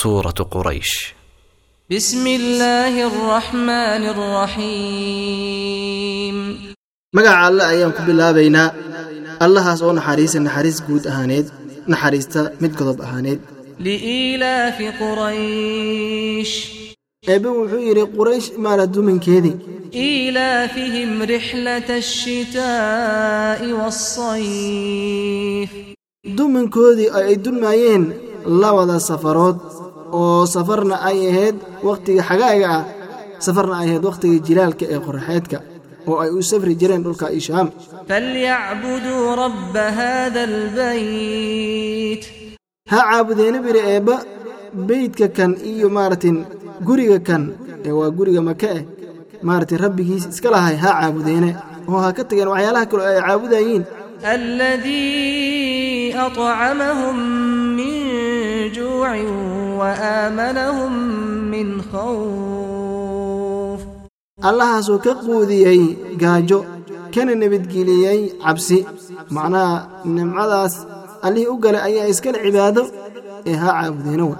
suuratu quraysh بسم الله الرحمن الرحيم magaca alle ayaan ku bilaabaynaa allahaas oo naxariisa naxariis guud ahaaneed naxariista mid godob ahaaneed لإيلاف قريش eebbe wuxuu yidhi quraysh maala duminkeedii إيلافهم رحلة الشتاء والصيف duminkoodii oo ay dulmaayeen labada safarood oo safarna ay ahayd wakhtiga xagaaga ah safarna ay ahayd wakhtiga jilaalka ee qoraxeedka oo ay u safri jireen dhulka ishaam. Falyacbuduu rabba hada albayt. Ha caabudeena biri eebba beydka kan iyo maaratin guriga kan ee waa guriga maka eh. Maarati rabbigiis iska lahay ha caabudeene oo ha ka tageen waxyaalaha kale ay caabudayiin. Aladii acamahum min juucin وآمنهم من خوف allahaasoo ka quudiyey gaajo kana nabadgeliyey cabsi macnaha nimcadaas allihii u galay ayaa iskale cibaado ee ha caabudeena wa